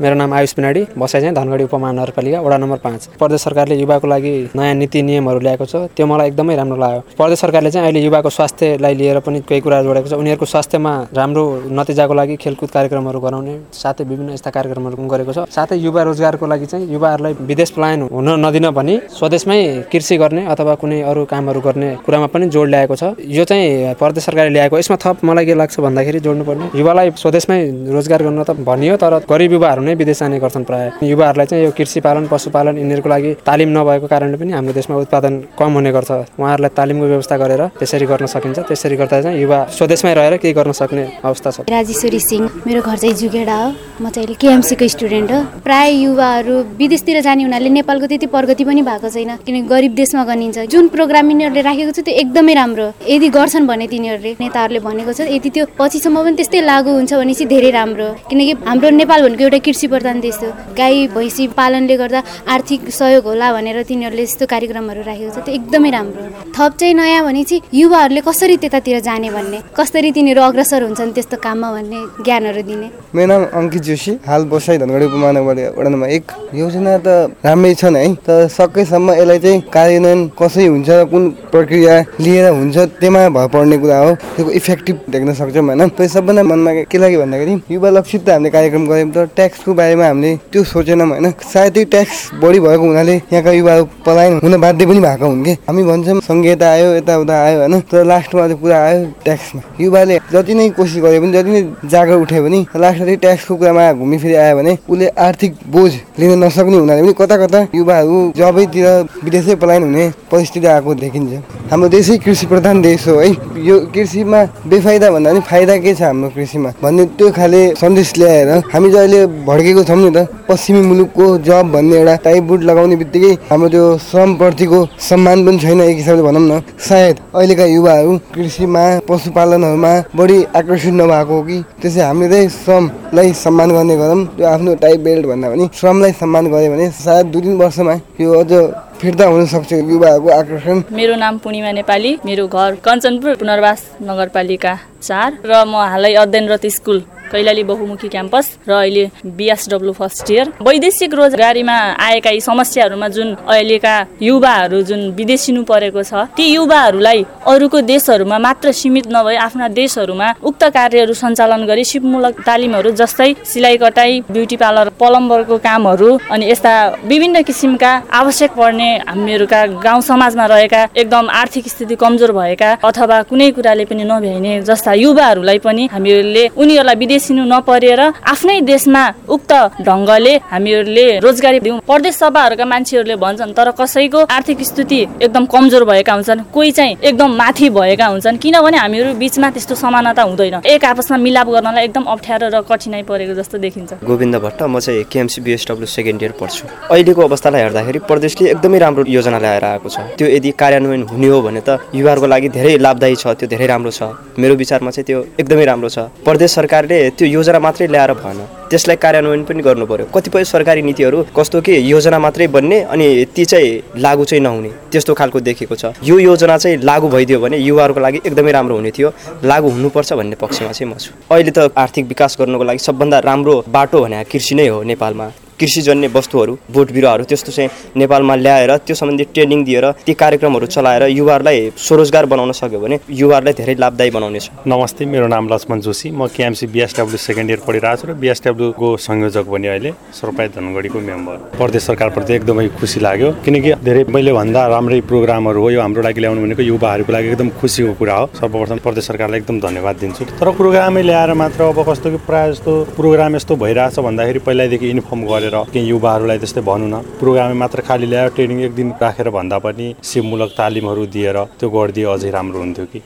मेरो नाम आयुष पिनाडी बसाइ चाहिँ धनगढी उपमहानगरपालिका वडा नम्बर पाँच। प्रदेश सरकारले युवाको लागि नयाँ नीति नियमहरू ल्याएको छ। त्यो मलाई एकदमै राम्रो लाग्यो। प्रदेश सरकारले चाहिँ अहिले युवाको स्वास्थ्यलाई लिएर पनि केही कुराहरू जोडेको छ। उनीहरूको स्वास्थ्यमा राम्रो नतिजाको लागि खेलकुद कार्यक्रमहरू गराउने साथै विभिन्न यस्ता कार्यक्रमहरू पनि गरेको छ। साथै युवा रोजगारको लागि चाहिँ युवाहरूलाई विदेश पलायन हुन नदिन भनी स्वदेशमै कृषि गर्ने अथवा कुनै अरू कामहरू गर्ने कुरामा पनि जोड ल्याएको छ। यो चाहिँ प्रदेश सरकारले ल्याएको यसमा थप मलाई के लाग्छ भन्दाखेरि जोड्नुपर्ने युवालाई स्वदेशमै रोजगार गर्न त भनियो तर गरिब युवाहरू नै विदेश जाने गर्छन् प्रायः। युवाहरूलाई चाहिँ यो कृषि पालन पशुपालन यिनीहरूको लागि तालिम नभएको कारणले पनि हाम्रो देशमा उत्पादन कम हुने गर्छ। उहाँहरूलाई तालिमको व्यवस्था गरेर त्यसरी गर्न सकिन्छ। त्यसरी गर्दा चाहिँ युवा स्वदेशमै रहेर केही गर्न सक्ने अवस्था छ। राजेश्वरी सिंह मेरो घर चाहिँ जुगेडा हो। म चाहिँ अहिले केएमसीको स्टुडेन्ट हो। प्राय युवाहरू विदेशतिर जाने हुनाले नेपालको त्यति प्रगति पनि भएको छैन। किनकि गरिब देशमा गनिन्छ। जुन प्रोग्राम यिनीहरूले राखेको छ त्यो एकदमै राम्रो यदि गर्छन् भने तिनीहरूले नेताहरूले भनेको छ यदि त्यो पछिसम्म पनि त्यस्तै लागू हुन्छ भने चाहिँ धेरै राम्रो किनकि हाम्रो नेपाल भनेको एउटा कृषि प्रधान देश हो। गाई भैँसी पालनले गर्दा आर्थिक सहयोग होला भनेर तिनीहरूले यस्तो कार्यक्रमहरू राखेको छ। त्यो एकदमै राम्रो थप चाहिँ नयाँ भने चाहिँ युवाहरूले कसरी त्यतातिर जाने भन्ने कसरी तिनीहरू अग्रसर हुन्छन् त्यस्तो काममा भन्ने ज्ञानहरू दिने। मेरो नाम अङ्कित जोशी। हाल बसाइ धनगढी नम्बर एक योजना त राम्रै छन् है तर सकेसम्म यसलाई चाहिँ कार्यान्वयन कसरी हुन्छ कुन प्रक्रिया लिएर हुन्छ त्यसमा भर पर्ने कुरा हो। त्यसको इफेक्टिभ देख्न सक्छौँ होइन? त्यो सबभन्दा मनमा के लाग्यो भन्दाखेरि युवा लक्षित त हामीले कार्यक्रम गऱ्यौँ तर ट्याक्सको बारेमा हामीले त्यो सोचेनौँ होइन। सायद त्यो ट्याक्स बढी भएको हुनाले यहाँका युवाहरू पलायन हुन बाध्य पनि भएको हुन् कि? हामी भन्छौँ सङ्घीयता आयो यताउता आयो होइन। तर लास्टमा चाहिँ पुरा आयो ट्याक्समा। युवाले जति नै कोसिस गरे पनि जति नै जागर उठ्यो भने लास्टमा चाहिँ ट्याक्सको कुरामा घुमिफिरी आयो भने उसले आर्थिक बोझ लिन नसक्ने हुनाले पनि कता कता युवाहरू जबैतिर विदेशै पलायन हुने परिस्थिति आएको देखिन्छ। हाम्रो देशै कृषि प्रधान देश हो है। यो कृषिमा बेफाइदा भन्दा पनि फाइदा के छ हाम्रो कृषिमा? भन्ने त्यो खाले सन्देश ल्याएर हामी अहिले भड्केको छौँ नि त। पश्चिमी मुलुकको जब भन्ने एउटा टाइप बुट लगाउने बित्तिकै हाम्रो त्यो श्रमप्रतिको सम्मान पनि छैन एक हिसाबले भनौँ न। सायद अहिलेका युवाहरू कृषिमा पशुपालनहरूमा बढी आकर्षित नभएको हो कि? त्यसै हामीले चाहिँ श्रमलाई सम्मान गर्ने गरौँ। त्यो आफ्नो टाइप बेल्ट भन्दा पनि श्रमलाई सम्मान गऱ्यो भने सायद दुई तिन वर्षमा यो अझ फिर्ता हुन सक्छ युवाहरूको आकर्षण। मेरो नाम पूर्णिमा नेपाली मेरो घर कञ्चनपुर पुनर्वास नगरपालिका चार र म हालै अध्ययनरत स्कुल। कैलाली बहुमुखी क्याम्पस र अहिले बिएसडब्लु फर्स्ट इयर। वैदेशिक रोजगारीमा आएका यी समस्याहरूमा जुन अहिलेका युवाहरू जुन विदेशिनु परेको छ ती युवाहरूलाई अरूको देशहरूमा मात्र सीमित नभई आफ्ना देशहरूमा उक्त कार्यहरू सञ्चालन गरी सिपमूलक तालिमहरू जस्तै सिलाइ कटाई ब्युटी पार्लर प्लम्बरको कामहरू अनि यस्ता विभिन्न किसिमका आवश्यक पर्ने हामीहरूका गाउँ समाजमा रहेका एकदम आर्थिक स्थिति कमजोर भएका अथवा कुनै कुराले पनि नभ्याइने जस्ता युवाहरूलाई पनि हामीहरूले उनीहरूलाई विदेशिनु नपरेर आफ्नै देशमा उक्त ढङ्गले हामीहरूले रोजगारी दिउँ। प्रदेश सभाहरूका मान्छेहरूले भन्छन् तर कसैको आर्थिक स्थिति एकदम कमजोर भएका हुन्छन् कोही चाहिँ एकदम माथि भएका हुन्छन्। किनभने हामीहरू बिचमा त्यस्तो समानता हुँदैन। एक आपसमा मिलाप गर्नलाई एकदम अप्ठ्यारो र कठिनाइ परेको जस्तो देखिन्छ। गोविन्द भट्ट म चाहिँ केएमसी बिएसडब्ल्यू सेकेन्ड इयर पढ्छु। अहिलेको अवस्थालाई हेर्दाखेरि प्रदेशले एकदमै राम्रो योजना ल्याएर आएको छ। त्यो यदि कार्यान्वयन हुने हो भने त युवाहरूको लागि धेरै लाभदायी छ त्यो धेरै राम्रो छ। मेरो विचारमा चाहिँ त्यो एकदमै राम्रो छ। प्रदेश सरकारले त्यो योजना मात्रै ल्याएर भएन। त्यसलाई कार्यान्वयन पनि गर्नु पर्यो कतिपय सरकारी नीतिहरू कस्तो कि योजना मात्रै बन्ने अनि ती चाहिँ लागू चाहिँ नहुने। त्यस्तो खालको देखेको छ। यो योजना चाहिँ लागू भइदियो भने युवाहरूको लागि एकदमै राम्रो हुने थियो। लागू हुनुपर्छ भन्ने पक्षमा चाहिँ म छु। अहिले त आर्थिक विकास गर्नुको लागि सबभन्दा राम्रो बाटो भने कृषि नै हो नेपालमा। कृषिजन्य वस्तुहरू बोट बिरुवाहरू त्यस्तो चाहिँ नेपालमा ल्याएर त्यो सम्बन्धी ट्रेनिङ दिएर ती कार्यक्रमहरू चलाएर युवाहरूलाई स्वरोजगार बनाउन सक्यो भने युवाहरूलाई धेरै लाभदायी बनाउनेछ नमस्ते मेरो नाम लक्ष्मण जोशी। म केएमसी बिएसडब्ल्यू सेकेन्ड इयर पढिरहेको छु र बिएसडब्ल्यूको संयोजक पनि अहिले सरपाई धनगढीको मेम्बर। प्रदेश सरकारप्रति एकदमै खुसी लाग्यो किनकि धेरै मैले भन्दा राम्रै प्रोग्रामहरू हो यो हाम्रो लागि ल्याउनु भनेको युवाहरूको लागि एकदम खुसीको कुरा हो। सर्वप्रथम प्रदेश सरकारलाई एकदम धन्यवाद दिन्छु। तर प्रोग्रामै ल्याएर मात्र अब कस्तो कि प्रायः जस्तो प्रोग्राम यस्तो भइरहेछ भन्दाखेरि पहिल्यैदेखि इन्फर्म गरेर गरेर केही युवाहरूलाई त्यस्तै भनौँ न प्रोग्राममा मात्र खालि ल्यायो ट्रेनिङ एक दिन राखेर भन्दा पनि सिपमूलक तालिमहरू दिएर त्यो गरिदिए अझै राम्रो हुन्थ्यो कि।